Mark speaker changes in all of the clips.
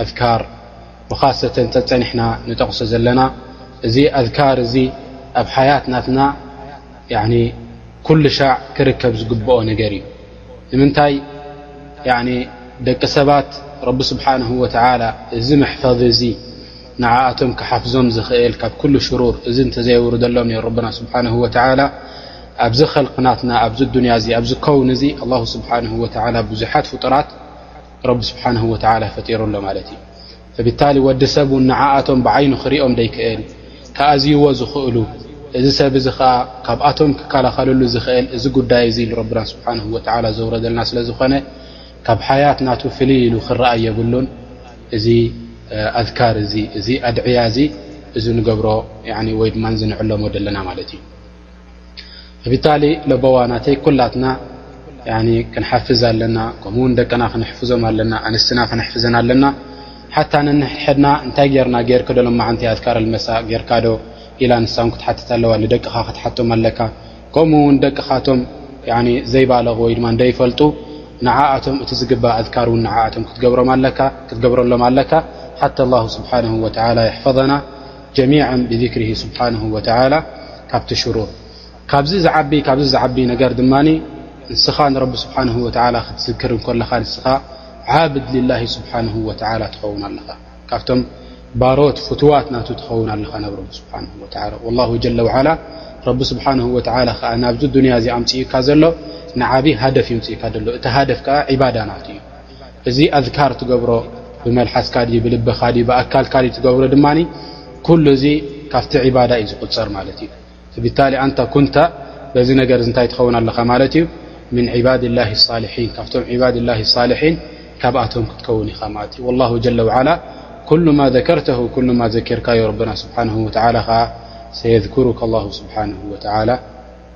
Speaker 1: ኣዝካር ብኻሰተ ፀፀኒሕና ንጠቕሶ ዘለና እዚ ኣዝካር እዚ ኣብ ሓያት ናትና ኩሉ ሻዕ ክርከብ ዝግብኦ ነገር እዩ ንምንታይ ደቂ ሰባት ረቢ ስብሓን ወተላ እዚ መሕፈዝ እዚ ንዓኣቶም ክሓፍዞም ዝኽእል ካብ ኩሉ ሽሩር እዚ እንተዘየውርደሎም ሩ ረብና ስብሓን ወተላ ኣብዚ ኸልቅናትና ኣብዚ ዱንያ እዚ ኣብዚ ከውን እዚ ኣላ ስብሓን ወተላ ብዙሓት ፍጡራት ረቢ ስብሓንሁ ወተዓላ ፈጢሩ ኣሎ ማለት እዩ ብታሊ ወዲ ሰብ ውን ንዓኣቶም ብዓይኑ ክሪኦም ደይክእል ክኣዝይዎ ዝኽእሉ እዚ ሰብ እዚ ከዓ ካብኣቶም ክከላኸልሉ ዝኽእል እዚ ጉዳይ እዚ ንረብና ስብሓን ወተዓላ ዘውረደልና ስለ ዝኾነ ካብ ሓያት ናቱ ፍልይ ኢሉ ክረኣይ የብሉን እዚ ኣዝካር እዚ እዚ ኣድዕያ እዚ እዚ ንገብሮ ወይ ድማ እዚ ንዕለሞ ዘለና ማለት እዩ ብታሊ ለበዋ ናተይ ኩላትና ክንሓፍዝ ኣለና ከምኡ ውን ደቅና ክነሕፍዞም ኣለና ኣንስትና ክነሕፍዘን ኣለና ሓታ ንንሕድሕድና እንታይ ጌርና ጌርክ ዶ ሎማዓንቲ ኣትካረ ልመሳ ጌርካ ዶ ኢላ ንሳ ውን ክትሓትት ኣለዋ ንደቅኻ ክትሓቶም ኣለካ ከምኡ ውን ደቅኻቶም ዘይባለቑ ወይ ድማ ዘይፈልጡ ንዓኣቶም እቲ ዝግባእ ኣትካር ውን ንዓኣቶም ክትገብሮም ኣለካ ክትገብረሎም ኣለካ ሓታ ላሁ ስብሓን ወተላ የሕፈዘና ጀሚዓ ብذክሪሂ ስብሓነሁ ወተዓላ ካብቲ ሽሩር ካብዚ ዝዓቢ ካብዚ ዝዓቢ ነገር ድማ ንስኻ ንረቢ ስብሓነሁ ወተዓላ ክትዝክር እንከለኻ ንስኻ ዓብድ ሊላሂ ስብሓነሁ ወተዓላ ትኸውን ኣለኻ ካብቶም ባሮት ፍትዋት ናቱ ትኸውን ኣለኻ ናብ ረቢ ስብሓነሁ ወተዓላ ወላሁ ጀለ ወዓላ ረቢ ስብሓነሁ ወተዓላ ከዓ ናብዚ ዱንያ እዚ ኣምፅኡካ ዘሎ ንዓብዪ ሃደፍ እዩ ምፅኡካ ዘሎ እቲ ሃደፍ ከዓ ዒባዳ ናቱ እዩ እዚ ኣዝካር ትገብሮ ብመልሓስካ ድዩ ብልብኻ ድዩ ብኣካልካ ድዩ ትገብሮ ድማ ኩሉ እዚ ካብቲ ዒባዳ እዩ ዝቁፀር ማለት እዩ ብታሊ ኣንታ ኩንታ በዚ ነገር እንታይ ትኸውን ኣለኻ ማለት እዩ ምን ዕባድ ላ ሳልሒን ካብቶም ዕባድ ላ ሳልሒን ካብኣቶም ክትከውን ኢኻ ማለት እዩ ላ ጀለ ዓላ ኩሉ ማ ዘከርተ ኩሉ ማ ዘኪርካዮ ረብና ስብሓን ወተላ ከዓ ሰየዝኩሩካ ላ ስብሓን ወተላ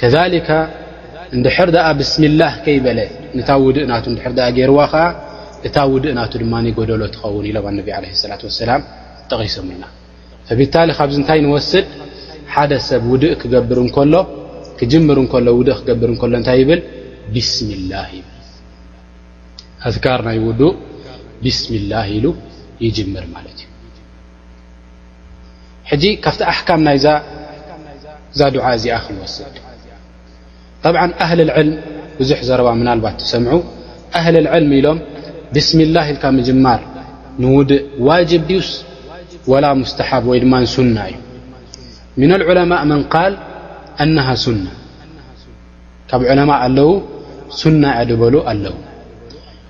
Speaker 1: ከሊካ እንድሕር ደኣ ብስሚላህ ከይበለ ንታ ውድእ ናቱ እንድሕር ደኣ ገይርዋ ኸዓ እታ ውድእ ናቱ ድማ ጎደሎ ትኸውን ኢሎም ኣነቢ ዓለ ሰላት ወሰላም ጠቒሶምልና ፈቢታሊ ካብዚ እንታይ ንወስድ ሓደ ሰብ ውድእ ክገብር እንከሎ ክጅምር እንከሎ ውድእ ክገብር እንከሎ እንታይ ይብል ብስሚላህ ይብል ኣዝካር ናይ ውዱእ ብስሚላህ ኢሉ ይጅምር ማለት እዩ ሕጂ ካብቲ ኣሕካም ናይዛ እዛ ዱዓ እዚኣ ክንወስድ ጠብዓ ኣህል ልዕልም ብዙሕ ዘረባ ምናልባት ትሰምዑ ኣህል ልዕልም ኢሎም ብስሚላህ ኢልካ ምጅማር ንውድእ ዋጅብ ድዩስ ወላ ሙስተሓብ ወይ ድማ ሱና እዩ ምና ልዑለማእ መን ቃል ኣነሃ ሱና ካብ ዑለማ ኣለዉ ሱና እያ ድበሉ ኣለዉ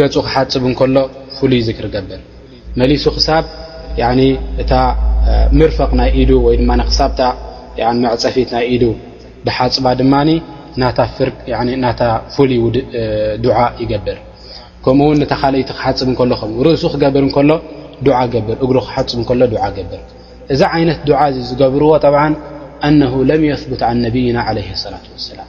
Speaker 1: ገጹ ክሓጽብ እንከሎ ፍሉይ ዝክሪ ገብር መሊሱ ክሳብ እታ ምርፈቕ ናይ ኢዱ ወይ ድማ ክሳብታ መዕጸፊት ናይ ኢዱ ድሓጽባ ድማ ናታ ፍሉይ ዱዓ ይገብር ከምኡ ውን እታ ካልይቲ ክሓጽብ እከሎ ከም ርእሱ ክገብር እንከሎ ዱዓ ገብር እግሩ ክሓጽብ እከሎ ዱዓ ገብር እዚ ዓይነት ዱዓ እዚ ዝገብርዎ ጠብዓ ኣነሁ ለም የስቡት ን ነብይና ዓለ ሰላት ወሰላም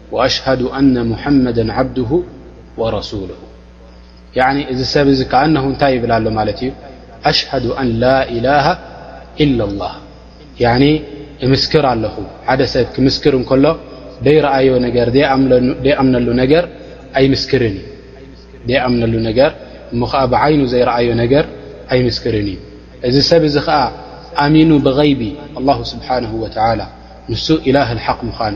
Speaker 1: ወኣሽሀዱ ኣነ ሙሐመደን ዓብዱሁ ወረሱሉሁ ያኒ እዚ ሰብ እዚ ከኣነሁ እንታይ ይብል ኣሎ ማለት እዩ ኣሽሀዱ ኣን ላኢላሃ ኢላ ላህ ያኒ እምስክር ኣለኹ ሓደ ሰብ ክምስክር እንከሎ ደይረኣዮ ነገር ደይኣምነሉ ነገር ኣይምስክርን እዩ ደይኣምነሉ ነገር እሞ ከዓ ብዓይኑ ዘይረኣዮ ነገር ኣይምስክርን እዩ እዚ ሰብ እዚ ከዓ ኣሚኑ ብغይቢ ኣላሁ ስብሓንሁ ወተዓላ ንሱ ኢላህ ልሓቅ ምዃኑ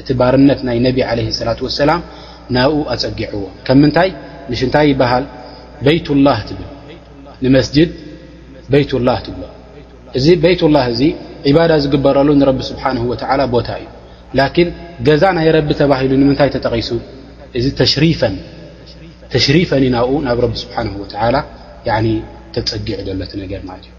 Speaker 1: እቲ ባርነት ናይ ነቢ ዓለይሂ ሰላቱ ወሰላም ናብኡ ኣጸጊዕዎ። ከም ምንታይ ንሽ እንታይ ይበሃል በይቱላህ ትብል ንመስጅድ በይቱላህ ትብሎ እዚ በይቱላህ እዚ ዒባዳ ዝግበረሉ ንረቢ ስብሓንሁ ወተዓላ ቦታ እዩ። ላኪን ገዛ ናይ ረቢ ተባሂሉ ንምንታይ ተጠቒሱ እዚ ተሽሪፈን ተሽሪፈን እዩ ናብኡ ናብ ረቢ ስብሓንሁ ወተዓላ ተጸጊዑ ዘሎ እቲ ነገር ማለት እዩ።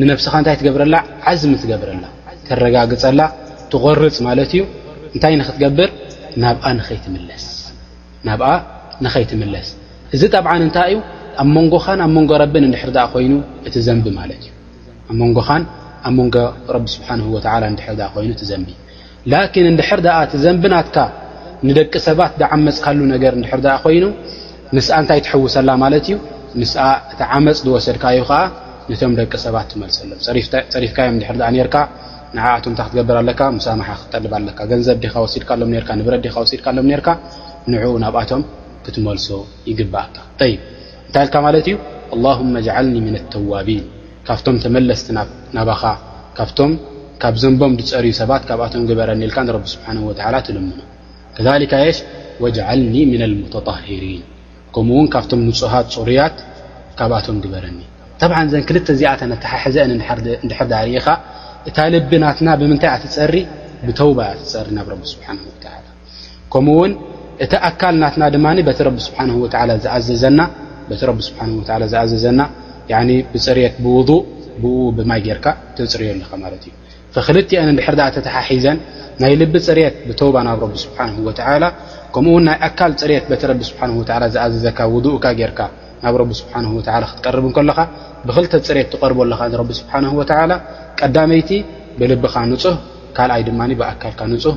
Speaker 1: ንነብስኻ እንታይ ትገብረላ ዓዝሚ ትገብረላ ተረጋግፀላ ትቆርፅ ማለት እዩ እንታይ ንክትገብር ናብኣ ንኸይትምለስ እዚ ጠብዓ እንታይ እዩ ኣብ መንጎኻን ኣብ መንጎ ረቢ እንድሕር ኣ ኮይኑ እቲ ዘንቢ ማለት እዩ ኣብ መንጎኻን ኣብ መንጎ ረቢ ስብሓን ወላ እንድሕር ኮይኑ እቲ ዘንቢ ላኪን እንድሕር ደኣ እቲ ዘንቢ ናትካ ንደቂ ሰባት ዝዓመፅካሉ ነገር እንድሕር ደኣ ኮይኑ ምስኣ እንታይ ትሕውሰላ ማለት እዩ ምስኣ እቲ ዓመፅ ዝወሰድካዩ ከዓ ነቶም ደቂ ሰባት ትመልሰሎም ፀሪፍካዮም እንድሕር ደኣ ነርካ ንዓኣቶም እንታይ ክትገብር ኣለካ ምሳምሓ ክትጠልብ ኣለካ ገንዘብ ዲኻ ወሲድካሎም ነርካ ንብረት ዲኻ ወሲድካሎም ነርካ ንዕኡ ናብኣቶም ክትመልሶ ይግብኣካ እይ እንታይ ኢልካ ማለት እዩ ኣላሁመ ኣጅዓልኒ ምነ ተዋቢን ካብቶም ተመለስቲ ናባኻ ካብቶም ካብ ዘንቦም ዝፀርዩ ሰባት ካብኣቶም ግበረኒ ኢልካ ንረቢ ስብሓን ወተዓላ ትልምኖ ከሊካ የሽ ወጅዓልኒ ምነ ልሙተጣሂሪን ከምኡ ውን ካብቶም ንፁሃት ፅሩያት ካብኣቶም ግበረኒ ተብዓ ዘን ክልተ እዚኣተን ኣተሓሕዘአን እንድሕር ዳ ርኢኻ እታ ልቢ ናትና ብምንታይ እኣ ትፀሪ ብተውባ እያ ትፀሪ ናብ ረቢ ስብሓን ወተዓላ ከምኡ ውን እቲ ኣካል ናትና ድማ በቲ ረቢ ስብሓ ወ ዝኣዘዘና በቲ ረቢ ስብሓ ወ ዝኣዘዘና ብፅርት ብውእ ብኡ ብማይ ጌርካ ተፅርዮ ኣለካ ማለት እዩ ፈክልቲአን እንድሕር ኣ ተተሓሒዘን ናይ ልቢ ፅርት ብተውባ ናብ ረቢ ስብሓ ወ ከምኡውን ናይ ኣካል ፅርት በቲ ረቢ ስብሓ ወ ዝኣዘዘካ ውእካ ጌርካ ናብ ረቢ ስብሓ ወ ክትቀርብ ከለኻ ብክልተ ፅርት ትቀርቦ ኣለኻ ንረቢ ስብሓ ወ ቀዳመይቲ ብልብኻ ንፁህ ካልኣይ ድማ ብኣካልካ ንፁህ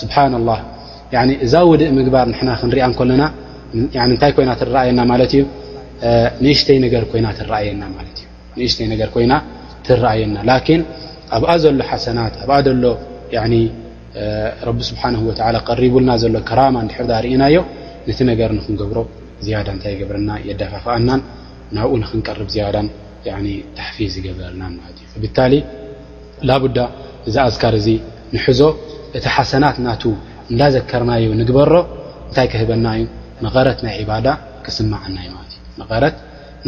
Speaker 1: ስብሓን ላ እዛ ውድእ ምግባር ንሕና ክንሪኣ ከለና እንታይ ኮይና ትረኣየና ማለት እዩ ንእሽተይ ነገር ኮይና ትረኣየና ማለት እዩ ንእሽተይ ነገር ኮይና ትረኣየና ላኪን ኣብኣ ዘሎ ሓሰናት ኣብኣ ዘሎ ረቢ ስብሓን ወላ ቀሪቡልና ዘሎ ክራማ እንድሕር ዳ ርእናዮ ነቲ ነገር ንክንገብሮ ዝያዳ እንታይ ይገብረና የዳፋፍኣናን ናብኡ ንክንቀርብ ዝያዳን ተሕፊዝ ይገብረልናን ማለት እዩ ብታሊ ላቡዳ እዚ ኣዝካር እዚ ንሕዞ እቲ ሓሰናት ናቱ እንዳዘከርናዮ ንግበሮ እንታይ ክህበና እዩ መቐረት ናይ ዒባዳ ክስመዓና እዩ ማለት እዩ መቐረት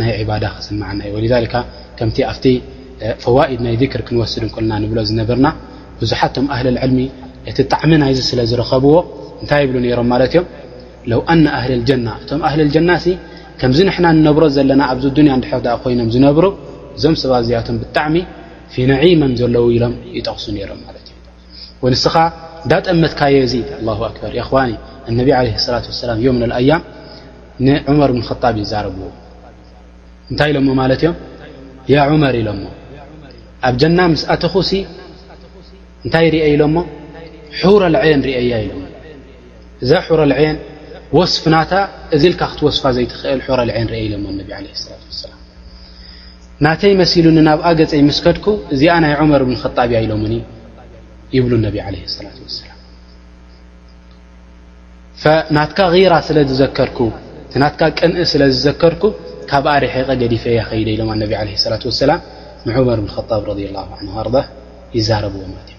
Speaker 1: ናይ ዒባዳ ክስመዓና እዩ ወሊዛሊካ ከምቲ ኣብቲ ፈዋኢድ ናይ ዚክር ክንወስድ እንከልና ንብሎ ዝነበርና ብዙሓት ቶም ኣህሊ ልዕልሚ እቲ ጣዕሚ ናይዚ ስለ ዝረኸብዎ እንታይ ይብሉ ነይሮም ማለት እዮም ለው ኣነ ኣህሊ ልጀና እቶም ኣህሊ ልጀና ሲ ከምዚ ንሕና ንነብሮ ዘለና ኣብዚ ዱንያ እንድሕር ድኣ ኮይኖም ዝነብሩ እዞም ሰባት እዚኣቶም ብጣዕሚ ፊ ነዒመም ዘለዉ ኢሎም ይጠቕሱ ነይሮም ማለት እዩ ወይ ንስኻ እንዳጠመትካዮ እዚ ኣላሁ ኣክበር የኽዋኒ እነቢ ዓለ ሰላት ወሰላም ዮም ንልኣያም ንዑመር ብን ኸጣብ ይዛረብዎ እንታይ ኢሎሞ ማለት እዮም ያ ዑመር ኢሎሞ ኣብ ጀና ምስ ኣተኹሲ እንታይ ርአ ኢሎሞ ሑረ ልዐየን ርእያ ኢሎሞ እዛ ሑረልዔን ወስፍ ናታ እዚ ኢልካ ክትወስፋ ዘይትኽእል ሑረልዔን ርኤ ኢሎሞ ነቢ ዓለ ሰላት ወሰላም ናተይ መሲሉኒ ናብ ኣገፀይ ምስ ከድኩ እዚኣ ናይ ዑመር እብን ኸጣብ እያ ኢሎምኒ ይብሉ ነቢ ዓለ ሰላት ወሰላም ናትካ ራ ስለ ዝዘከርኩ ናትካ ቅንኢ ስለ ዝዘከርኩ ካብኣ ርሒቀ ገዲፈ እያ ከይደ ኢሎም ኣነቢ ዓለ ሰላት ወሰላም ንዑመር እብን ኸጣብ ረላ ን ኣር ይዛረብዎ ማለት እዩ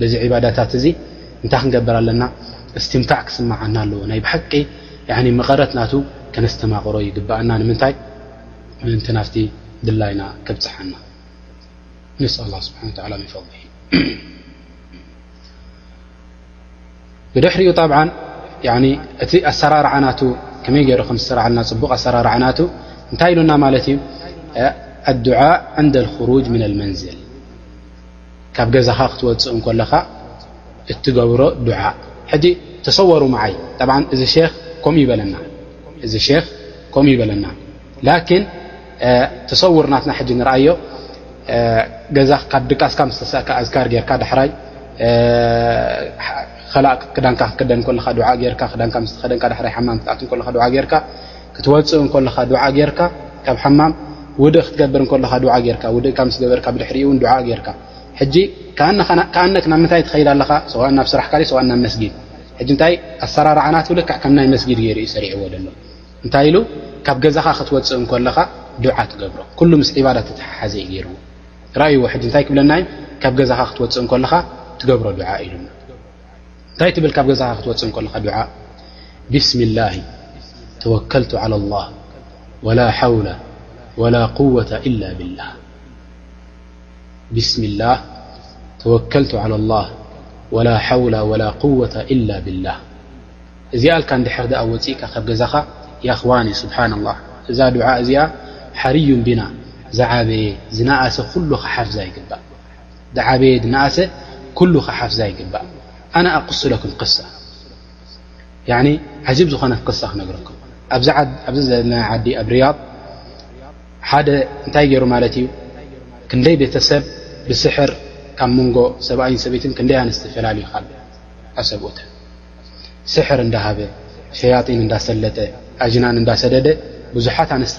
Speaker 1: በዚ ዒባዳታት እዚ እንታይ ክንገብር ኣለና እስትምታዕ ክስምዓና ኣለዎ ናይ ብሓቂ መቐረት ናቱ ከነስተማቕሮ ይግባኣና ንምንታይ ምእንቲ ናፍቲ ድላይና ከብጽሓና ነስኣል ኣላ ስብሓን ወተዓላ ምን ፈضሊ ብድሕሪኡ ጣብዓ እቲ ኣሰራርዓ ናቱ ከመይ ገይሩ ከም ዝሰራዓልና ፅቡቕ ኣሰራርዓ ናቱ እንታይ ኢሉና ማለት እዩ ኣዱዓ ዕንደ ልክሩጅ ምን ኣልመንዝል ካብ ገዛኻ ክትወፅእ እንኮለኻ እትገብሮ ዱዓ ሕጂ ተሰወሩ መዓይ ብ እዚ ክ ከምኡ ይበለና እዚ ክ ከምኡ ይበለና ላኪን ተሰውር ናትና ሕጂ ንርኣዮ ገዛ ካብ ድቃስካ ምስተሰእካ ኣዝካር ጌርካ ዳሕራይ ከላእ ክዳንካ ክትክደን ከለካ ዱዓ ጌርካ ክዳንካ ምስተኸደንካ ዳሕራይ ሓማም ክትኣት ከለካ ዱዓ ጌርካ ክትወፅእ እንከለኻ ዱዓ ጌርካ ካብ ሓማም ውድእ ክትገብር እንከለኻ ዱዓ ጌርካ ውድእካ ምስ ገበርካ ብድሕሪኡ እውን ዱዓ ጌርካ ሕጂ ከኣነክ ናብ ምንታይ ትኸይድ ኣለኻ ሰዋእን ናብ ስራሕ ካሊእ ሰዋእን ናብ መስጊድ ሕጂ እንታይ ኣሰራርዓናት ልክዕ ከም ናይ መስጊድ ገይሩ እዩ ሰሪዕዎ ደሎ እንታይ ኢሉ ካብ ገዛኻ ክትወፅእ እንከለኻ ዱዓ ትገብሮ ኩሉ ምስ ዒባዳ ተተሓሓዘ እዩ ገይርዎ ራእይዎ ሕጂ እንታይ ክብለና እዩ ካብ ገዛኻ ክትወፅእ እንከለኻ ትገብሮ ዱዓ ኢሉና እንታይ ትብል ካብ ገዛኻ ክትወጽእ እንከለኻ ዱዓእ ቢስሚላሂ ተወከልቱ ዓላ ላህ ወላ ሓውለ ወላ ቁወተ ኢላ ቢላህ ቢስሚላህ ተወከልቱ ዓላ ላህ ወላ ሓውላ ወላ ቁወተ ኢላ ቢላህ እዚኣ ኣልካ እንድሕር ድኣ ወጺእካ ካብ ገዛኻ ያኽዋኒ ስብሓና ላህ እዛ ዱዓ እዚኣ ሓርዩን ቢና ዝዓበየ ዝነኣሰ ኩሉ ክሓፍዛ ይግባእ ድዓበየ ድነኣሰ ኩሉ ክሓፍዛ ይግባእ ኣና ኣቁሱ ለኩም ክሳ ዓጅብ ዝኾነት ክሳ ክነግረኩም ኣብዚ ዘለና ዓዲ ኣብ ርያብ ሓደ እንታይ ገይሩ ማለት እዩ ክንደይ ቤተሰብ ብስሕር ካብ መንጎ ሰብኣይን ሰበይትን ክንደይ ኣንስቲ ፈላልዩ ካብ ኣሰብኡተ ስሕር እንዳሃበ ሸያጢን እንዳሰለጠ ኣጅናን እንዳሰደደ ብዙሓት ኣንስቲ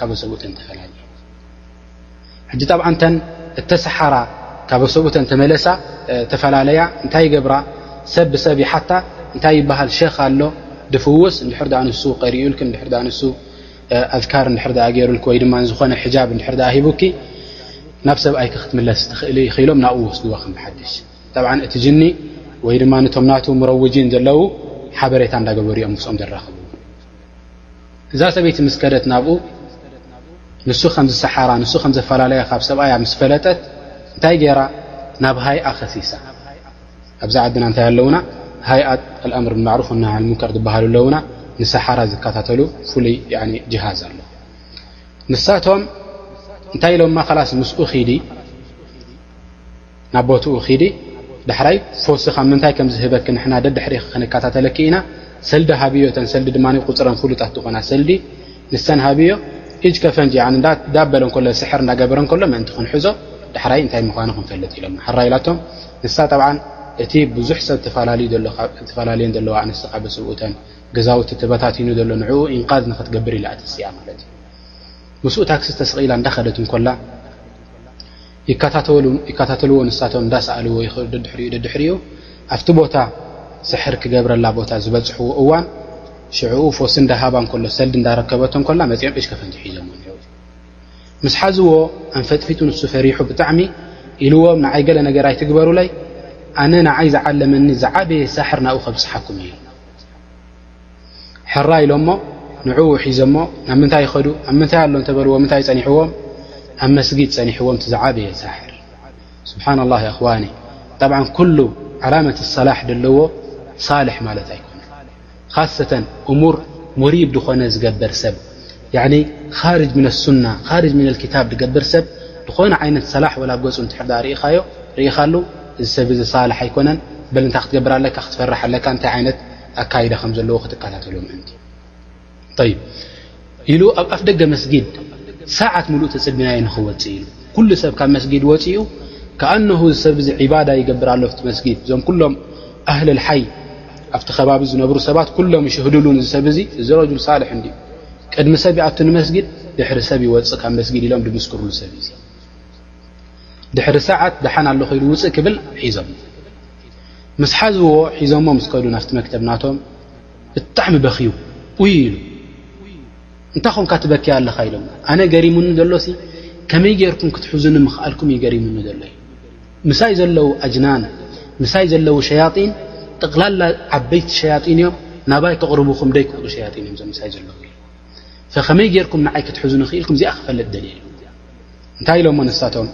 Speaker 1: ካብ ኣሰብኡተን ተፈላልዩ ሕጂ ጠብዓ እተን እተሰሓራ ካብ ሰብኡተን ተመለሳ ተፈላለያ እንታይ ይገብራ ሰብ ብሰብ ይሓታ እንታይ ይበሃል ሸኽ ኣሎ ድፍውስ እንድሕር ዳኣ ንሱ ቀሪኡልኪ እንድሕር ዳኣ ንሱ ኣዝካር እንድሕር ዳኣ ገይሩልኪ ወይ ድማ ዝኾነ ሕጃብ እንድሕር ዳኣ ሂቡኪ ናብ ሰብኣይ ክክትምለስ ትኽእሊ ኺኢሎም ናብኡ ወስድዋ ከም ብሓድሽ ጠብዓ እቲ ጅኒ ወይ ድማ ነቶም ናቱ ምረውጂን ዘለዉ ሓበሬታ እንዳገበሩ እዮም ምስኦም ዘራኽቡ እዛ ሰበይቲ ምስ ከደት ናብኡ ንሱ ከም ዝሰሓራ ንሱ ከም ዘፈላለያ ካብ ሰብኣያ ምስ ፈለጠት እንታይ ገይራ ናብ ሃይኣ ከሲሳ ኣብዚ ዓድና እንታይ ኣለዉና ሃይኣ ኣልኣምር ብማዕሩፍ ወናሃ ን ሙንከር ዝበሃሉ ኣለዉና ንሰሓራ ዝከታተሉ ፍሉይ ጅሃዝ ኣሎ ንሳቶም እንታይ ኢሎማ ከላስ ምስኡ ኺዲ ናብ ቦትኡ ኪዲ ዳሕራይ ፈውሲ ካብ ምንታይ ከም ዝህበኪ ንሕና ደድሕሪኺ ክንከታተለኪ ኢና ሰልዲ ሃብዮ እተን ሰልዲ ድማ ቁፅረን ፍሉጣት ዝኾና ሰልዲ ንሰን ሃብዮ ኢጅ ከፈንጅ ያኒ እንዳ ዳበለ እንከሎ ስሕር እንዳገበረ እንከሎ ምእንቲ ክንሕዞ ዳሕራይ እንታይ ምዃኑ ክንፈልጥ ኢሎማ ሕራይ ኢላቶም ንሳ ጠብዓን እቲ ብዙሕ ሰብ ተፈላለዩ ዘሎ ተፈላለየን ዘለዋ ኣንስቲ ካብ ስብኡ እተን ገዛውቲ ተበታቲኑ ዘሎ ንዕኡ ኢንቃዝ ንክትገብር ኢላ እቲ ስያ ማለት እዩ ምስኡ ታክሲ ተስቒላ እንዳኸደት እንከላ ይከታተልዎ ንሳቶም እንዳሰኣልዎ ይኸዱ ደድሕሪኡ ደድሕሪኡ ኣብቲ ቦታ ስሕር ክገብረላ ቦታ ዝበጽሕዎ እዋን ሽዕኡ ፎሲ እንዳሃባ እንከሎ ሰልዲ እንዳረከበቶ እንከላ መጺኦም እሽ ከፈንጅ ሒዞሞ እኒሀው ምስ ሓዝዎ ኣንፈጥፊጡ ንሱ ፈሪሑ ብጣዕሚ ኢልዎም ንዓይ ገለ ነገር ኣይትግበሩለይ ኣነ ንዓይ ዝዓለመኒ ዝዓበየ ሳሕር ናብኡ ከብጽሓኩም እዩ ሕራይ ኢሎሞ ንዕኡ ሒዞሞ ናብ ምንታይ ይኸዱ ኣብ ምንታይ ኣሎ እንተበልዎ ምንታይ ፀኒሕዎም ኣብ መስጊድ ፀኒሕዎም ትዝዓበየ ሳሕር ስብሓና ላ እኽዋኒ ጠብ ኩሉ ዓላመት ሰላሕ ዘለዎ ሳልሕ ማለት ኣይኮነ ካሰተ እሙር ሙሪብ ድኾነ ዝገበር ሰብ ካርጅ ምነ ሱና ካርጅ ምነ ክታብ ዝገበር ሰብ ዝኾነ ዓይነት ሰላሕ ወላ ገፁ ንትሕርዳ ርኢኻዮ ርኢኻሉ እዚ ሰብ እዚ ሳልሕ ኣይኮነን በል እንታይ ክትገብር ኣለካ ክትፈርሕ ኣለካ እንታይ ዓይነት ኣካይዳ ከም ዘለዎ ክትከታተሎ ምእንቲ ይብ ኢሉ ኣብ ኣፍ ደገ መስጊድ ሰዓት ምሉእ ተፅቢናዮ ንክወፅእ ኢሉ ኩሉ ሰብ ካብ መስጊድ ወፅኡ ከኣነሁ ዝሰብ እዚ ዒባዳ ይገብር ኣሎ ቲ መስጊድ እዞም ኩሎም ኣህለል ሓይ ኣብቲ ከባቢ ዝነብሩ ሰባት ኩሎም ይሽህድሉን እዚ ሰብ እዚ እዚ ረጅል ሳልሕ እንዲ ቅድሚ ሰብ ይኣቱ ንመስጊድ ድሕሪ ሰብ ይወፅእ ካብ መስጊድ ኢሎም ድምስክርሉ ሰብ እዩ ድሕሪ ሰዓት ደሓን ኣለኹ ኢሉ ውፅእ ክብል ሒዞም ምስ ሓዝዎ ሒዞሞ ምስ ከዱ ናፍቲ መክተብ ናቶም ብጣዕሚ በክዩ ኡይ ኢሉ እንታይ ኮንካ ትበኪ ኣለካ ኢሎሞ ኣነ ገሪሙኒ ዘሎሲ ከመይ ገርኩም ክትሕዙኒ ምክኣልኩም እዩ ገሪሙኒ ዘሎ ዩ ምሳይ ዘለዉ ኣጅናን ምሳይ ዘለዉ ሸያጢን ጠቕላላ ዓበይቲ ሸያጢን እዮም ናባይ ክቕርቡኩም ደይክእሉ ሸያጢን እዮም ዞም ምሳይ ዘለዉ ከመይ ገርኩም ንዓይ ክትሕዙኒ ክኢልኩም እዚኣ ክፈልጥ ደልየ እንታይ ኢሎሞ ንሳቶም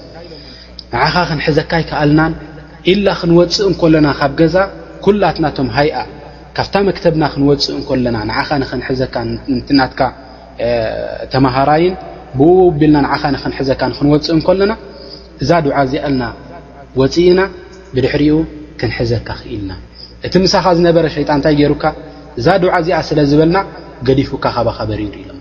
Speaker 1: ንዓኻ ክንሕዘካ ኣይከኣልናን ኢላ ክንወፅእ እንኮለና ካብ ገዛ ኩላትና ቶም ሃይኣ ካብታ መክተብና ክንወፅእ እንኮለና ንዓኻ ንክንሕዘካ ናትካ ተምሃራይን ብኡቢልና ንዓኻ ንክንሕዘካ ንክንወፅእ እንኮለና እዛ ድዓ እዚኣልና ወፅእና ብድሕሪኡ ክንሕዘካ ክኢልና እቲ ምሳኻ ዝነበረ ሸይጣ እንታይ ገይሩካ እዛ ድዓ እዚኣ ስለ ዝበልና ገዲፉካ ካባካ በሪሩ ኢሎሞ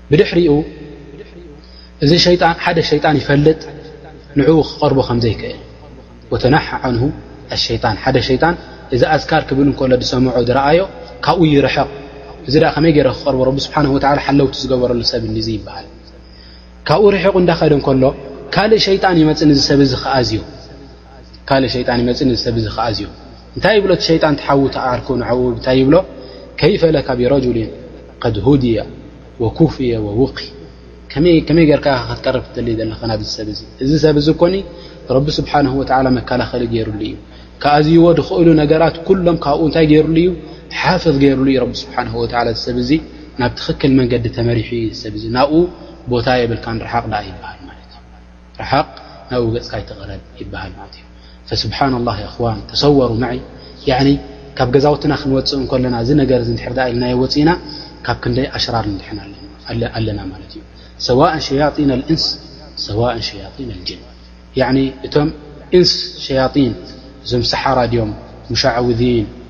Speaker 1: ብድሕሪኡ እዚ ሸጣን ሓደ ሸይጣን ይፈልጥ ንኡ ክቐርቦ ከም ዘይክእል ወተናሓ ዓንሁ ኣሸይጣን ሓደ ሸይጣን እዚ ኣዝካር ክብል እንከሎ ዝሰምዖ ዝረኣዮ ካብኡ ይርሕቕ እዚ ኣ ከመይ ገይረ ክቐርቦ ረቢ ስብሓን ወ ሓለውቲ ዝገበረሉ ሰብ እዙ ይበሃል ካብኡ ርሒቑ እንዳኸደ እንከሎ ካልእ ሸይጣን ይመፅን እዚ ሰብ እዚ ክኣዝዮ ካልእ ሸይጣን ይመፅእ ነዚ ሰብ እዚ ክዓ እዝዮ እንታይ ይብሎ እቲ ሸይጣን ትሓዉ ትዓርኩ ንዕኡ እንታይ ይብሎ ከይፈለካ ብረጁሊን ከድ ሁድያ ወኩፍየ ወውቂ ከመይ ጌርካ ኢኻ ክትቀርብ ክትደሊ ዘለካ ናብ ሰብ እዚ እዚ ሰብ እዚ ኮኒ ረቢ ስብሓን ወተዓላ መከላኸሊ ገይሩሉ እዩ ክኣዝይዎ ዝኽእሉ ነገራት ኩሎም ካብኡ እንታይ ገይሩሉ እዩ ሓፍዝ ገይሩሉ እዩ ረቢ ስብሓን ወተላ እዚ ሰብ እዚ ናብ ትኽክል መንገዲ ተመሪሑ እዩ ሰብ እዚ ናብኡ ቦታ የብልካ ንረሓቕ ደኣ ይበሃል ማለት እዩ ርሓቕ ናብኡ ገጽካ ኣይትቕረብ ይበሃል ማለት እዩ ፈስብሓን ኣላ የኽዋን ተሰወሩ መዐይ ያኒ ካብ ገዛውትና ክንወፅእ እንከለና እዚ ነገር እዚ ንድሕር ዳኣ ኢልናዮ ወፅእና ካብ ክንደይ ኣሽራር ንድሕን ኣለና ማለት እዩ ሰዋእን ሸያጢን ኣልእንስ ሰዋእን ሸያጢን ኣልጅን ያኒ እቶም እንስ ሸያጢን እዞም ሰሓራ ድዮም ሙሻዕውዚን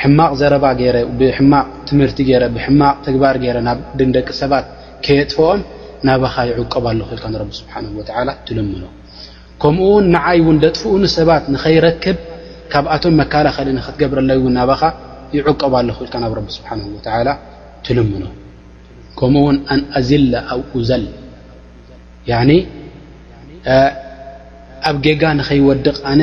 Speaker 1: ሕማቕ ዘረባ ገይረ ብሕማቕ ትምህርቲ ገይረ ብሕማቕ ተግባር ገይረ ናብ ድንደቂ ሰባት ከየጥፍኦም ናባኻ ይዕቆብ ኣለኹ ኢልካ ንረቢ ስብሓን ወተዓላ ትልምኖ ከምኡ ውን ንዓይ እውን ደጥፍኡኒ ሰባት ንኸይረክብ ካብኣቶም መከላኸሊ ንክትገብረለይ እውን ናባኻ ይዕቆብ ኣለኹ ኢልካ ናብ ረቢ ስብሓን ወተዓላ ትልምኖ ከምኡ ውን ኣንኣዝለ ኣብ ኡዘል ኣብ ጌጋ ንኸይወድቕ ኣነ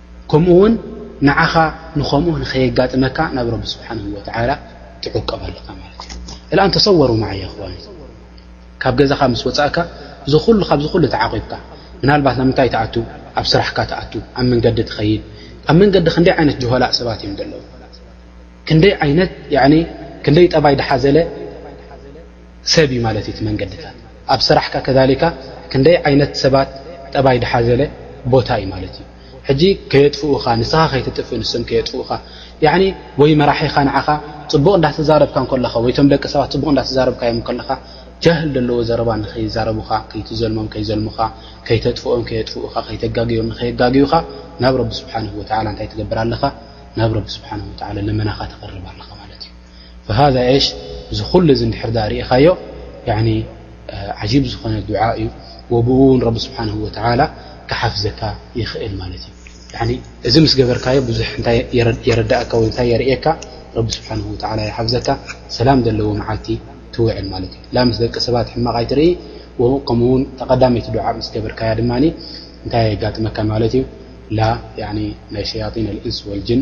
Speaker 1: ከምኡ ውን ንዓኻ ንኸምኡ ንኸየጋጥመካ ናብ ረቢ ስብሓንሁ ወተዓላ ትዕቀብ ኣለካ ማለት እዩ እልኣን ተሰወሩ መዓያ ክዋኒ ካብ ገዛኻ ምስ ወፃእካ እዚ ኩሉ ካብዚ ኩሉ ተዓቂብካ ምናልባት ናብ ምንታይ ትኣቱ ኣብ ስራሕካ ትኣቱ ኣብ መንገዲ ትኸይድ ኣብ መንገዲ ክንደይ ዓይነት ጅሆላእ ሰባት እዮም ዘለዉ ክንደይ ዓይነት ክንደይ ጠባይ ድሓዘለ ሰብ እዩ ማለት እዩ እቲ መንገድታት ኣብ ስራሕካ ከዛሊካ ክንደይ ዓይነት ሰባት ጠባይ ድሓዘለ ቦታ እዩ ማለት እዩ ሕጂ ከየጥፍኡኻ ንስኻ ከይትጥፍእ ንሶም ከየጥፍኡኻ ያኒ ወይ መራሒኻ ንዓኻ ፅቡቕ እንዳተዛረብካ እንከለኻ ወይ ቶም ደቂ ሰባት ፅቡቕ እንዳተዛረብካዮም እንከለኻ ጃህል ደለዎ ዘረባ ንኸይዛረቡኻ ከይትዘልሞም ከይዘልሙኻ ከይተጥፍኦም ከየጥፍኡኻ ከይተጋግዮም ንኸየጋግዩኻ ናብ ረቢ ስብሓንሁ ወተዓላ እንታይ ትገብር ኣለኻ ናብ ረቢ ስብሓንሁ ወተዓላ ልመናኻ ተቕርብ ኣለኻ ማለት እዩ فሃذ ሽ እዚ ኩሉ እዚ ድሕር ዳኣ ርኢኻዮ ዓጂብ ዝኾነ ዱዓ እዩ ወብኡ ውን ረቢ ስብሓን ወተላ ክሓፍዘካ ይኽእል ማለት እዩ እዚ ምስ ገበርካዮ ብዙሕ እታይ የረዳእካ ወይ እታይ የርእካ ረቢ ስብሓን ወላ ይሓፍዘካ ሰላም ዘለዎ መዓልቲ ትውዕል ማለት እዩ ላ ምስ ደቂ ሰባት ሕማቕ ኣይትርኢ ከምኡ ውን ተቐዳመይቲ ድዓ ምስ ገበርካያ ድማ እንታይ የጋጥመካ ማለት እዩ ላ ናይ ሸያጢን ኣልእንስ ወልጅን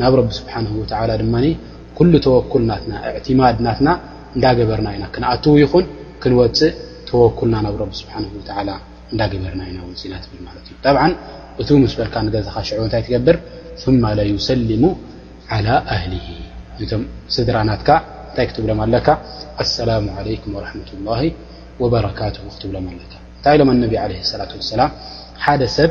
Speaker 1: ናብ ረቢ ስብሓነሁ ወተዓላ ድማ ኩሉ ተወኩል ናትና እዕቲማድ ናትና እንዳገበርና ኢና ክንኣትው ይኹን ክንወፅእ ተወኩልና ናብ ረቢ ስብሓነሁ ወተዓላ እንዳገበርና ኢና ወፂእና ትብል ማለት እዩ ጠብዓን እትው ምስ በልካ ንገዛኻ ሽዑ እንታይ ትገብር ثመ ለዩሰሊሙ ዓላ ኣህሊሂ ንቶም ስድራ ናትካ እንታይ ክትብሎም ኣለካ ኣሰላሙ ዓለይኩም ወረሕመቱላሂ ወበረካቱሁ ክትብሎም ኣለካ እንታይ ኢሎም ኣነቢ ዓለይሂ ሰላቱ ወሰላም ሓደ ሰብ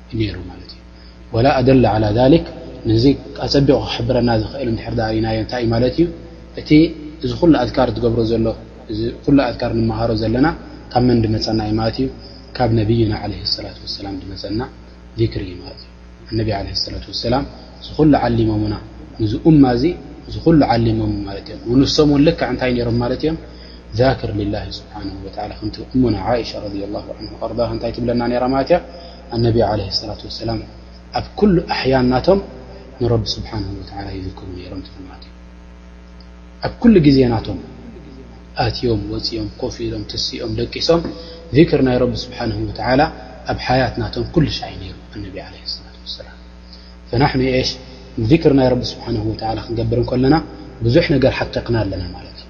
Speaker 1: ነይሩ ማለት እዩ ወላ ኣደለ ዓላ ዛሊክ ንዚ ኣፀቢቑ ክሕብረና ዝኽእል እንድሕር ዳኣ ሪኢናዮ እንታይ እዩ ማለት እዩ እቲ እዚ ኩሉ ኣዝካር ትገብሮ ዘሎ እዚ ኩሉ ኣዝካር ንመሃሮ ዘለና ካብ መን ድመፀና እዩ ማለት እዩ ካብ ነብይና ዓለይሂ ሰላቱ ወሰላም ድመፀና ዚክሪ እዩ ማለት እዩ ኣነቢ ዓለይሂ ሰላቱ ወሰላም እዚ ኩሉ ዓሊሞምና ንዚ ኡማ እዚ እዚ ኩሉ ዓሊሞም ማለት እዮም ንሶም እውን ልክዕ እንታይ ነይሮም ማለት እዮም ዛክር ሊላህ ስብሓነሁ ወተዓላ ከምቲ እሙና ዓኢሻ ረዲየላሁ ዐንሃ ወኣርዳሃ እንታይ ትብለና ነይራ ማለት እያ ኣነቢ ዓለይሂ ሰላቱ ወሰላም ኣብ ኩሉ ኣሕያን ናቶም ንረቢ ስብሓነሁ ወተዓላ ይዝክሩ ነይሮም ትብል ማለት እዩ ኣብ ኩሉ ግዜ ናቶም ኣትዮም ወፂኦም ኮፍ ኢሎም ትስኦም ደቂሶም ዚክር ናይ ረቢ ስብሓነሁ ወተዓላ ኣብ ሓያት ናቶም ኩሉ ሻይ ነይሩ ኣነቢ ዓለይሂ ሰላቱ ወሰላም ፈናሕኑ ኤሽ ዚክር ናይ ረቢ ስብሓነሁ ወተዓላ ክንገብር እንከለና ብዙሕ ነገር ሓቂቕና ኣለና ማለት እዩ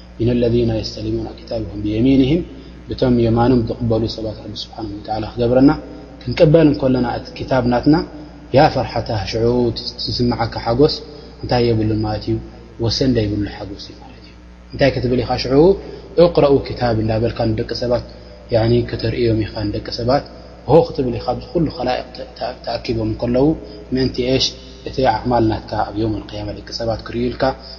Speaker 1: ሚን ኣለዚና የስተሊሙነ ኪታበሁም ብየሚንህም ብቶም የማኖም ዝቕበሉ ሰባት ረቢ ስብሓነሁ ወተዓላ ክገብረና ክንቅበል እንከሎና እቲ ክታብ ናትና ያ ፈርሓታህ ሽዑ ዝስምዓካ ሓጎስ እንታይ የብሉን ማለት እዩ ወሰን ዘይብሉ ሓጎስ እዩ ማለት እዩ እንታይ ክትብል ኢኻ ሽዑ እቕረኡ ክታብ እንዳበልካ ንደቂ ሰባት ያኒ ከተርእዮም ኢኻ ንደቂ ሰባት ሆ ክትብል ኢኻ ኣብዚ ኩሉ ከላኢቕ ተኣኪቦም እንከለዉ ምእንቲ ኤሽ እቲ ኣዕማል ናትካ ኣብ የውም ኣልቅያማ ደቂ ሰባት
Speaker 2: ክርእዩልካ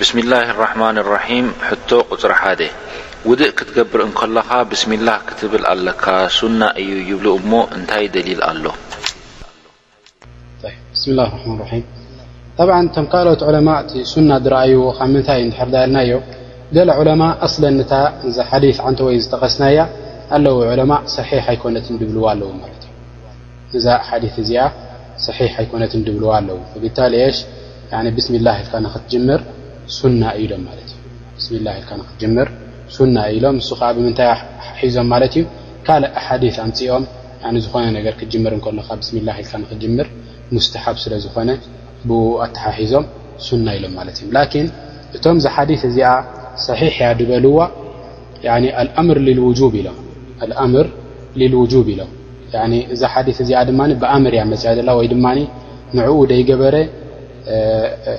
Speaker 2: ብስሚላህ ራሕማን ራሒም ሕቶ ቁጽሪ ሓደ ውድእ ክትገብር እንከለኻ ብስሚላህ ክትብል ኣለካ ሱና እዩ ይብሉ እሞ እንታይ ደሊል ኣሎ።
Speaker 1: ብስሚላህ ራሕማን ራሒም ጠብዓን እቶም ካልኦት ዑለማእ እቲ ሱና ድረኣይዎ ካብ ምንታይ እዩ እንድሕር ደኣ ኢልናዮ ገለ ዑለማእ ኣስለን እታ እዛ ሓዲስ ዓንተወይ ዝጠቐስናያ ኣለዉ ዑለማእ ሰሒሕ ኣይኮነትን ድብልዋ ኣለዉ ማለት እዩ። እዛ ሓዲት እዚኣ ሰሒሕ ኣይኮነትን ድብልዋ ኣለዉ ፈቢታሊ ኤሽ ያኒ ብስሚላህ ኢልካ ንክትጅምር ሱና እዩ ኢሎም ማለት እዩ ብስሚላህ ኢልካ ንክትጅምር ሱና እዩ ኢሎም ንሱ ከኣ ብምንታይ ሒዞም ማለት እዩ ካልእ ኣሓዲት ኣምጺኦም ያኒ ዝኾነ ነገር ክትጅምር እንከሎካ ብስሚላህ ኢልካ ንክትጅምር ሙስተሓብ ስለ ዝኾነ ብኡ ኣተሓሒዞም ሱና ኢሎም ማለት እዮም ላኪን እቶም እዛ ሓዲት እዚኣ ሰሒሕ እያ ድበልዋ ያኒ ኣልኣምር ሊልውጁብ ኢሎም ኣልኣምር ሊልውጁብ ኢሎም እዛ ሓዲት እዚኣ ድማ ብኣምር እያ መፅያ ዘላ ወይ ድማ ንዕኡ ደይገበረ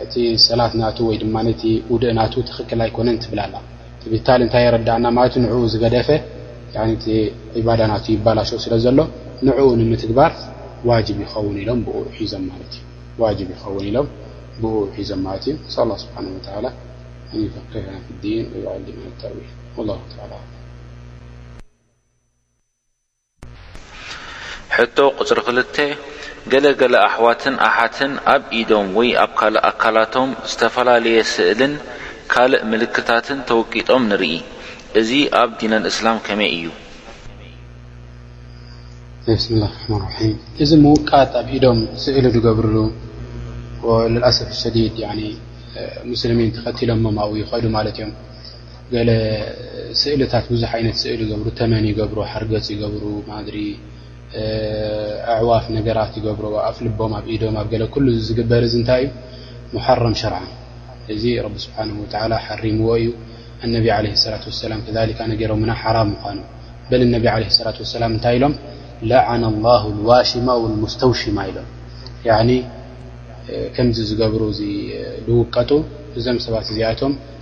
Speaker 1: እቲ ሰላት ናቱ ወይ ድማ እቲ ውድእ ናቱ ትኽክል ኣይኮነን ትብል ኣላ ትብታል እንታይ የረዳእና ማለት ንዕኡ ዝገደፈ እቲ ዒባዳ ናቱ ይባላሸ ስለ ዘሎ ንዕኡ ንምትግባር ዋጅብ ይኸውን ኢሎም ብኡ ሒዞም ማለት እዩ ዋጅብ ይኸውን ኢሎም ብኡ ሒዞም ማለት እዩ ስ ላ ስብሓን ወተላ ኣን ዩፈቅህና ፊ ዲን ወዩዓሊምና ተእዊል ወላሁ ተላ
Speaker 2: ሕቶ ቁጽሪ ክልተ፣ ገለ ገለ ኣሕዋትን ኣሓትን ኣብ ኢዶም ወይ ኣብ ካልእ ኣካላቶም ዝተፈላለየ ስእልን ካልእ ምልክታትን ተወቂጦም ንርኢ። እዚ ኣብ ዲነል እስላም ከመይ እዩ?
Speaker 1: ብስሚላህ ራሕማን ራሒም እዚ ምውቃጥ ኣብ ኢዶም ስእሊ ዝገብርሉ ወለልኣሰፍ ሸዲድ ሙስልሚን ተኸቲሎሞም ኣብኡ ይኸዱ ማለት እዮም። ገለ ስእልታት ብዙሕ ዓይነት ስእሊ ይገብሩ ተመን ይገብሩ ሓርገፅ ይገብሩ ማድሪ ኣዕዋፍ ነገራት ይገብሩ ኣፍ ልቦም ኣብ ኢዶም ኣብ ገለ ኩሉ ዝግበር እዚ እንታይ እዩ ሙሓረም ሸርዓን እዚ ረቢ ስብሓን ወተላ ሓሪምዎ እዩ ኣነቢ ለ ሰላት ወሰላም ከሊካ ነገሮምና ሓራም ምኳኑ በል እነቢ ለ ሰላት ወሰላም እንታይ ኢሎም ለዓና ላሁ ልዋሽማ ወልሙስተውሽማ ኢሎም ከምዚ ዝገብሩ እዚ ልውቀጡ እዞም ሰባት እዚኣቶም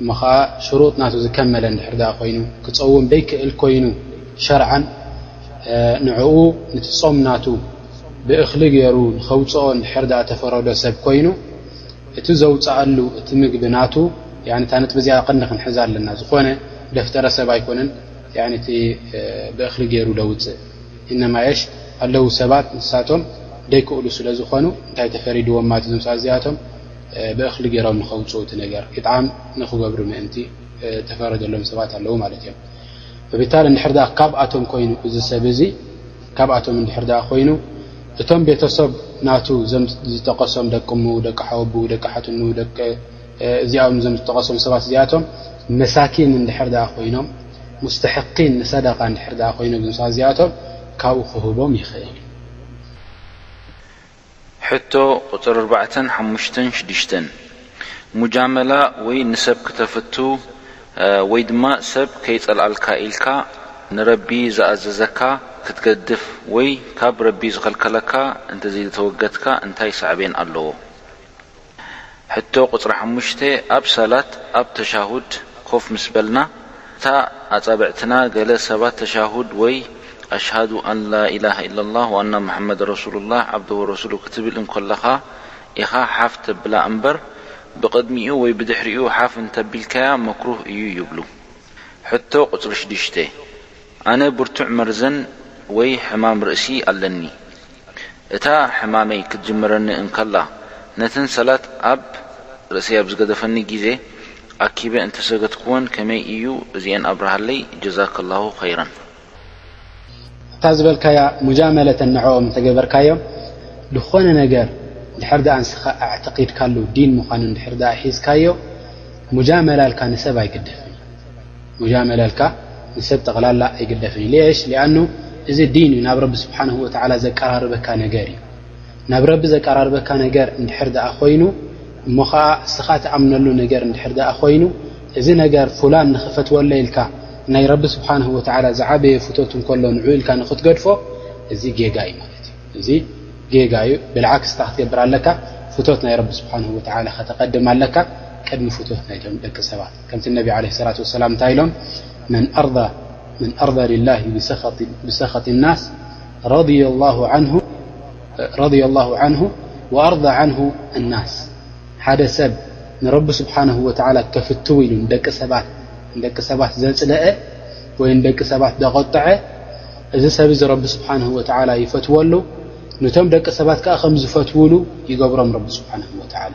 Speaker 2: እሞ
Speaker 1: ኸኣ ሽሩጥ ናቱ ዝከመለ እንድሕር ደኣ ኮይኑ ክጸውም ደይክእል ኮይኑ ሸርዓን ንዕኡ ንቲ ጾም ናቱ ብእኽሊ ገይሩ ንኸውጽኦ እንድሕር ደኣ ተፈረዶ ሰብ ኮይኑ እቲ ዘውጽኣሉ እቲ ምግቢ ናቱ ያኒ እታ ነጥቢ እዚኣ ቅድሚ ክንሕዛ ኣለና ዝኾነ ደፍጠረ ሰብ ኣይኮነን ያኒ እቲ ብእኽሊ ገይሩ ደውጽእ ኢነማየሽ ኣለዉ ሰባት ንሳቶም ደይክእሉ ስለ ዝኾኑ እንታይ ተፈሪድዎም ማለት እዞም ሰባት እዚኣቶም ብእኽሊ ገይሮም ንኸውፅኡ እቲ ነገር ኢጥዓም ንኽገብሩ ምእንቲ ተፈረደሎም ሰባት ኣለዉ ማለት እዮም ብብታል እንድሕር ኣ ካብኣቶም ኮይኑ እዚ ሰብ እዚ ካብኣቶም እንድሕር ኣ ኮይኑ እቶም ቤተሰብ ናቱ ዞም ዝጠቀሶም ደቂ ሙ ደቂ ሓወቡ ደቂ ሓትኑ ደቂ እዚኣም ዞም ዝጠቀሶም ሰባት እዚኣቶም መሳኪን እንድሕር ኣ ኮይኖም ሙስተሕኪን ንሰደቃ እንድሕር ኣ ኮይኖም ዞም ሰባት እዚኣቶም ካብኡ ክህቦም ይኽእል እዩ
Speaker 2: ሕቶ ቁጽሪ ኣርባዕተን ሓሙሽተን ሽዱሽተን፣ ሙጃመላ ወይ ንሰብ ክተፍቱ ወይ ድማ ሰብ ከይጸልኣልካ ኢልካ ንረቢ ዝኣዘዘካ ክትገድፍ ወይ ካብ ረቢ ዝኸልከለካ እንተዘይተወገድካ እንታይ ሳዕቤን ኣለዎ? ሕቶ ቁጽሪ ሓሙሽተ ኣብ ሰላት ኣብ ተሻሁድ ኮፍ ምስ በልና እታ ኣጻብዕትና ገለ ሰባት ተሻሁድ ወይ ኣሽሃዱ ኣን ላኢላሃ ኢላላህ ወኣና ሙሓመድ ረሱሉላህ ዓብዱ ወረሱሉ ክትብል እንኮለኻ ኢኻ ሓፍ ተብላ እምበር ብቅድሚኡ ወይ ብድሕሪኡ ሓፍ እንተቢልካያ መክሩህ እዩ ይብሉ ሕቶ ቁጽሪ ሽዱሽተ ኣነ ብርቱዕ መርዘን ወይ ሕማም ርእሲ ኣለኒ። እታ ሕማመይ ክትጅምረኒ እንከላ፣ ነተን ሰላት ኣብ ርእሰይ ኣብ ዝገደፈኒ ግዜ ኣኪበ እንተሰገድክወን ከመይ እዩ እዚኤን ኣብርሃለይ ጀዛከላሁ ኸይረን።
Speaker 1: እታ ዝበልካያ ሙጃመለተን ንዕኦም እንተገበርካዮም ልኾነ ነገር እንድሕር ድኣ ንስኻ ኣዕተቂድካሉ ዲን ምዃኑ እንድሕር ድኣ ሒዝካዮ ሙጃመላልካ ንሰብ ኣይግደፍን እዩ። ጉጃመለልካ ንሰብ ጠቕላላ ኣይግደፍን እዩ ሌሽ ሊኣኑ እዚ ዲን እዩ ናብ ረቢ ስብሓነሁ ወተዓላ ዘቀራርበካ ነገር እዩ ናብ ረቢ ዘቀራርበካ ነገር እንድሕር ደኣ ኮይኑ እሞ ኸዓ እስኻ ትኣምነሉ ነገር እንድሕር ደኣ ኮይኑ እዚ ነገር ፉላን ንኽፈትወለይ ኢልካ ናይ ረቢ ስብሓነሁ ወተዓላ ዝዓበየ ፍቶት እንከሎ ንዑ ኢልካ ንኽትገድፎ እዚ ጌጋ እዩ ማለት እዩ እዚ ጌጋ እዩ ብልዓክስ እንታይ ክትገብር ኣለካ ፍቶት ናይ ረቢ ስብሓነሁ ወተዓላ ከተቐድም ኣለካ ቅድሚ ፍቶት ናይቶም ደቂ ሰባት ከምቲ ነቢ ዓለይሂ ሰላቱ ወሰላም እንታይ ኢሎም መን ኣርዳ ሊላሂ ብሰኸጢ ናስ ረድየ ላሁ ዓንሁ ወኣርዳ ዓንሁ ኣናስ ሓደ ሰብ ንረቢ ስብሓነሁ ወተዓላ ከፍትው ኢሉ ንደቂ ሰባት ዘፅለአ ወይ ንደቂ ሰባት ዘቖጠዐ እዚ ሰብ እዚ ረቢ ስብሓነሁ ወተዓላ ይፈትወሉ ንቶም ደቂ ሰባት ከዓ ከም ዝፈትውሉ ይገብሮም ረቢ ስብሓነሁ ወተዓላ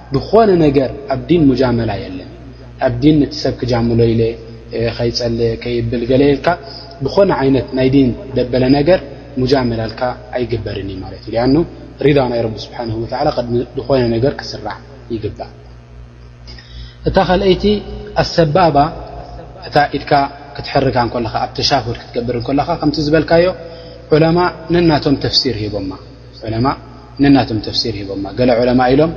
Speaker 1: ዝኾነ ነገር ኣብ ዲን ሙጃመላ የለን ኣብ ዲን ንቲ ሰብ ክጃምሎ ኢለ ከይፀልእ ከይብል ገለ ኢልካ ብኾነ ዓይነት ናይ ዲን ደበለ ነገር ሙጃመላ ልካ ኣይግበርን እዩ ማለት እዩ ሊኣኑ ሪዳ ናይ ረቢ ስብሓን ወተላ ቅድሚ ዝኾነ ነገር ክስራዕ ይግባእ እታ ካልኣይቲ ኣሰባባ እታ ኢድካ ክትሕርካ እንከለኻ ኣብ ተሻሁድ ክትገብር እንከለኻ ከምቲ ዝበልካዮ ዑለማ ነናቶም ተፍሲር ሂቦማ ዑለማእ ነናቶም ተፍሲር ሂቦማ ገለ ዑለማእ ኢሎም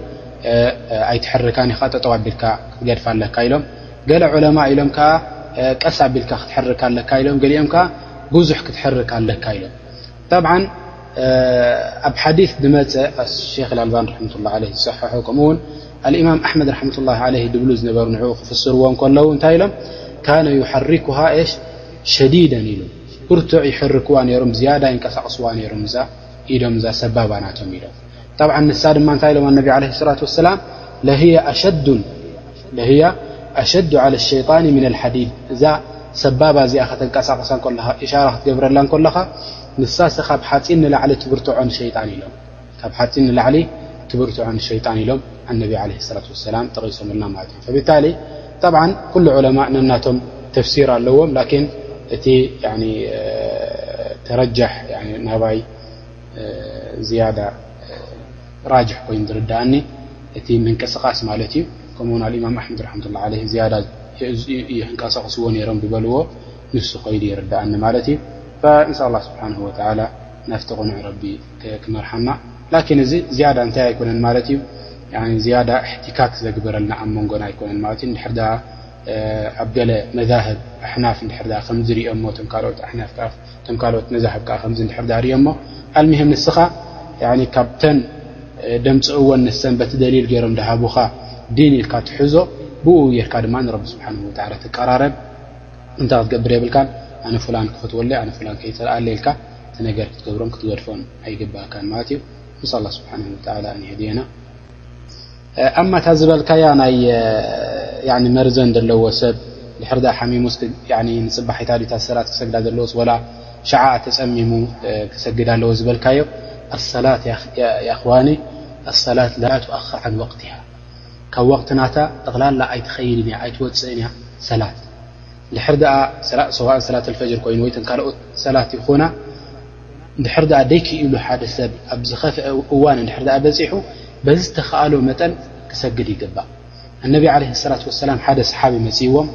Speaker 1: ኣይትሕርካን ኢኻ ጠጠው ኣቢልካ ክትገድፋ ኣለካ ኢሎም ገለ ዑለማእ ኢሎም ከኣ ቀስ ኣቢልካ ክትሕርካ ኣለካ ኢሎም ገሊኦም ከኣ ብዙሕ ክትሕርካ ኣለካ ኢሎም ጠብዓን ኣብ ሓዲስ ድመፀ ሸክ ኣልባን ረሕመቱላ ዓለ ዝሰሐሑ ከምኡውን ኣልእማም ኣሕመድ ረሕመቱላ ዓለ ድብሉ ዝነበሩ ንኡ ክፍስርዎ ከለዉ እንታይ ኢሎም ካነ ይሓሪኩሃ ሽ ሸዲደን ኢሉ ብርቱዕ ይሕርክዋ ነይሮም ዝያዳ ይንቀሳቕስዋ ነይሮም እዛ ኢሎም እዛ ሰባባ ናቶም ኢሎም ጣብዓ ንሳ ድማ እንታይ ኢሎም ኣነቢ ለ ሰላት ወሰላም ለህያ ኣሸዱ ዓለ ሸይጣን ምና ልሓዲድ እዛ ሰባባ እዚኣ ከተንቀሳቐሳ ከለኻ እሻራ ክትገብረላ ከለኻ ንሳ ስኻብ ሓፂን ንላዕሊ ትብርትዖን ሸጣን ኢሎም ካብ ሓፂን ንላዕሊ ትብርትዖን ሸይጣን ኢሎም ኣነቢ ለ ሰላት ወሰላም ጠቒሶምልና ማለት እዮም ፈብታሊ ጠብዓን ኩሉ ዑለማእ ነናቶም ተፍሲር ኣለዎም ላኪን እቲ ተረጃሕ ናባይ ዝያዳ ራጅሕ ኮይኑ ዝርድኣኒ እቲ ምንቅስቃስ ማለት እዩ ከምኡ ውን ኣልእማም ኣሕመድ ራሕመቱላ ዓለይ ዝያዳ ይንቀሳቅስዎ ነይሮም ዝበልዎ ንሱ ኮይዱ ይርድኣኒ ማለት እዩ እንሻ ላ ስብሓን ወተላ ናፍቲ ቕኑዕ ረቢ ክመርሓና ላኪን እዚ ዝያዳ እንታይ ኣይኮነን ማለት እዩ ዝያዳ እሕቲካክ ዘግበረልና ኣብ መንጎና ኣይኮነን ማለት እዩ እንድሕር ድኣ ኣብ ገለ መዛህብ ኣሕናፍ እንድሕር ድኣ ከምዚ ሪኦሞ እቶም ካልኦት ኣሕናፍ ከኣ እቶም ካልኦት መዛህብ ከኣ ከምዚ እንድሕር ድኣ ሪኦሞ ኣልሚሂም ንስኻ ያኒ ካብተን ደምጽእወን ንሰን በቲ ደሊል ገይሮም ድሃቡኻ ዲን ኢልካ ትሕዞ ብኡ ጌርካ ድማ ንረቢ ስብሓነሁ ወተዓላ ትቀራረብ እንታይ ክትገብር የብልካን ኣነ ፉላን ክፈትወለይ ኣነ ፉላን ከይጸልኣለይ ኢልካ እቲ ነገር ክትገብሮን ክትገድፎን ኣይግባኣካን ማለት እዩ ንስኣል ላህ ስብሓን ወተላ ኣን የህድየና ኣማ እታ ዝበልካያ ናይ መርዘን ዘለዎ ሰብ ድሕር ዳኣ ሓሚሙስ ንፅባሒታ ድዩ እታ ሰላት ክሰግዳ ዘለዎስ ወላ ሸዓኣ ተፀሚሙ ክሰግድ ኣለዎ ዝበልካዮ ኣሰላት ያኣኽዋኒ ኣሰላት ላቱኣኽር ዓን ወቅትሃ ካብ ወቅት ናታ ጠቕላላ ኣይትኸይድን እያ ኣይትወፅእን እያ ሰላት ድሕር ዳኣ ሰዋእን ሰላት ኣልፈጅር ኮይኑ ወይተን ካልኦት ሰላት ይኹና እንድሕር ደኣ ደይክኢሉ ሓደ ሰብ ኣብ ዝኸፍአ እዋን እንድሕር ደኣ በጺሑ በዚ ዝተኸኣሎ መጠን ክሰግድ ይግባእ ኣነቢ ዓለ ሰላት ወሰላም ሓደ ሰሓቢ መጺእዎም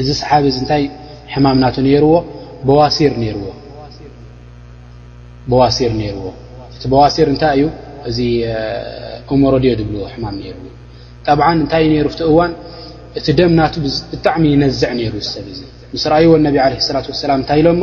Speaker 1: እዚ ሰሓቢ እዚ እንታይ ሕማም ናቱ ነይርዎ በዋሲር ነይርዎ በዋሲር ነይርዎ እቲ በዋሲር እንታይ እዩ እዚ እሞሮድዮ ዝብልዎ ሕማም ነይርዎ ጠብዓ እንታይ እዩ ነይሩ ፍቲ እዋን እቲ ደም ናቱ ብጣዕሚ ይነዝዕ ነይሩ ዝሰብ እዚ ምስ ረኣይዎ ነቢ ዓለ ሰላት ወሰላም እንታይ ኢሎሞ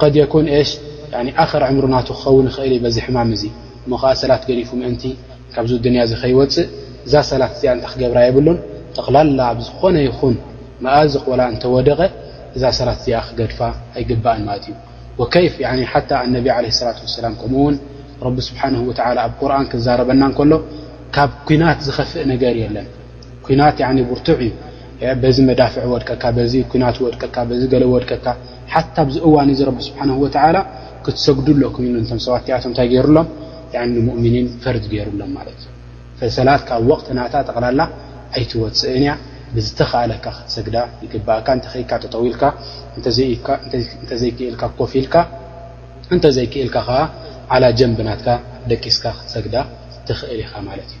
Speaker 1: ቐድ የኩን ኤሽ ኣኸር ዕምሩ ናቱ ክኸውን ይኽእል እዩ በዚ ሕማም እዚ እሞ ኸኣ ሰላት ገዲፉ ምእንቲ ካብዚ ዱንያ እዚ ከይወጽእ እዛ ሰላት እዚኣ እንታይ ክገብራ የብሉን ጠቕላላ ኣብ ዝኾነ ይኹን መኣዝቕ ወላ እንተ ወደቐ እዛ ሰላት እዚኣ ክገድፋ ኣይግባእን ማለት እዩ ወከይፍ ሓታ ኣነቢ ዓለይሂ ሰላቱ ወሰላም ከምኡ ውን ረቢ ስብሓነሁ ወተዓላ ኣብ ቁርኣን ክዛረበና እንከሎ ካብ ኲናት ዝኸፍእ ነገር የለን ኲናት ብርቱዕ እዩ በዚ መዳፍዕ ወድቀካ በዚ ኲናት ወድቀካ በዚ ገለ ወድቀካ ሓታ ኣብዚ እዋን እዚ ረቢ ስብሓነሁ ወተዓላ ክትሰግዱ ኣለኩም ኢሉ ንቶም ሰባት እቲኣቶም እንታይ ገይሩሎም ያኒ ንሙእሚኒን ፈርድ ገይሩሎም ማለት እዩ ሰላት ካብ ወቕቲ ናታ ጠቕላላ ኣይትወፅእን እያ ብዝተኸኣለካ ክትሰግዳ ይግባእካ እንተኸይካ ጠጠው ኢልካ እንተዘይክእልካ ኮፍ ኢልካ እንተዘይክእልካ ከዓ ዓላ ጀንብ ናትካ ደቂስካ ክትሰግዳ ትኽእል ኢኻ ማለት እዩ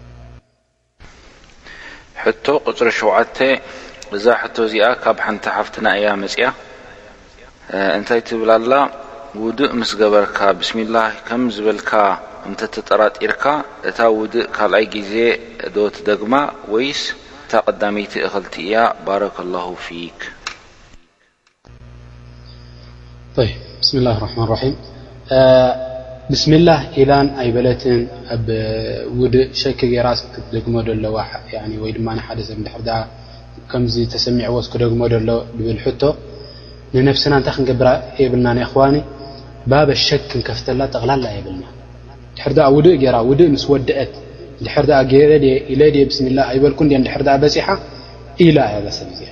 Speaker 2: ሕቶ ቁጽሪ ሸውዓተ፣ እዛ ሕቶ እዚኣ ካብ ሓንቲ ሓፍትና እያ መጺኣ እንታይ ትብል ኣላ ውዱእ ምስ ገበርካ ብስሚላህ ከም ዝበልካ እንተ ተጠራጢርካ እታ ውድእ ካልኣይ ግዜ ዶ ትደግማ ወይስ እታ ቀዳመይቲ እክልቲ እያ ባረከላሁ ፊክ።
Speaker 1: ብስሚላህ ራሕማን ራሒም ብስሚላህ ኢላን ኣይበለትን ኣብ ውድእ ሸክ ገይራ ክትደግሞ ዶ ኣለዋ ወይ ድማ ሓደ ሰብ እንድሕር ደኣ ከምዚ ተሰሚዕዎስ ክደግሞ ዶ ኣለዎ ዝብል ሕቶ ንነብስና እንታይ ክንገብር የብልናን የኽዋኒ ባብ ኣሸክ ክንከፍተላ ጠቕላላ የብልናን እንድሕር ደኣ ውድእ ገይራ ውድእ ምስ ወድአት እንድሕር ደኣ ገይረ ድየ ኢለ ድየ ብስሚላህ ኣይበልኩን ድየ እንድሕር ደኣ በጺሓ ኢላ እያ እዛ ሰብ እዚኣ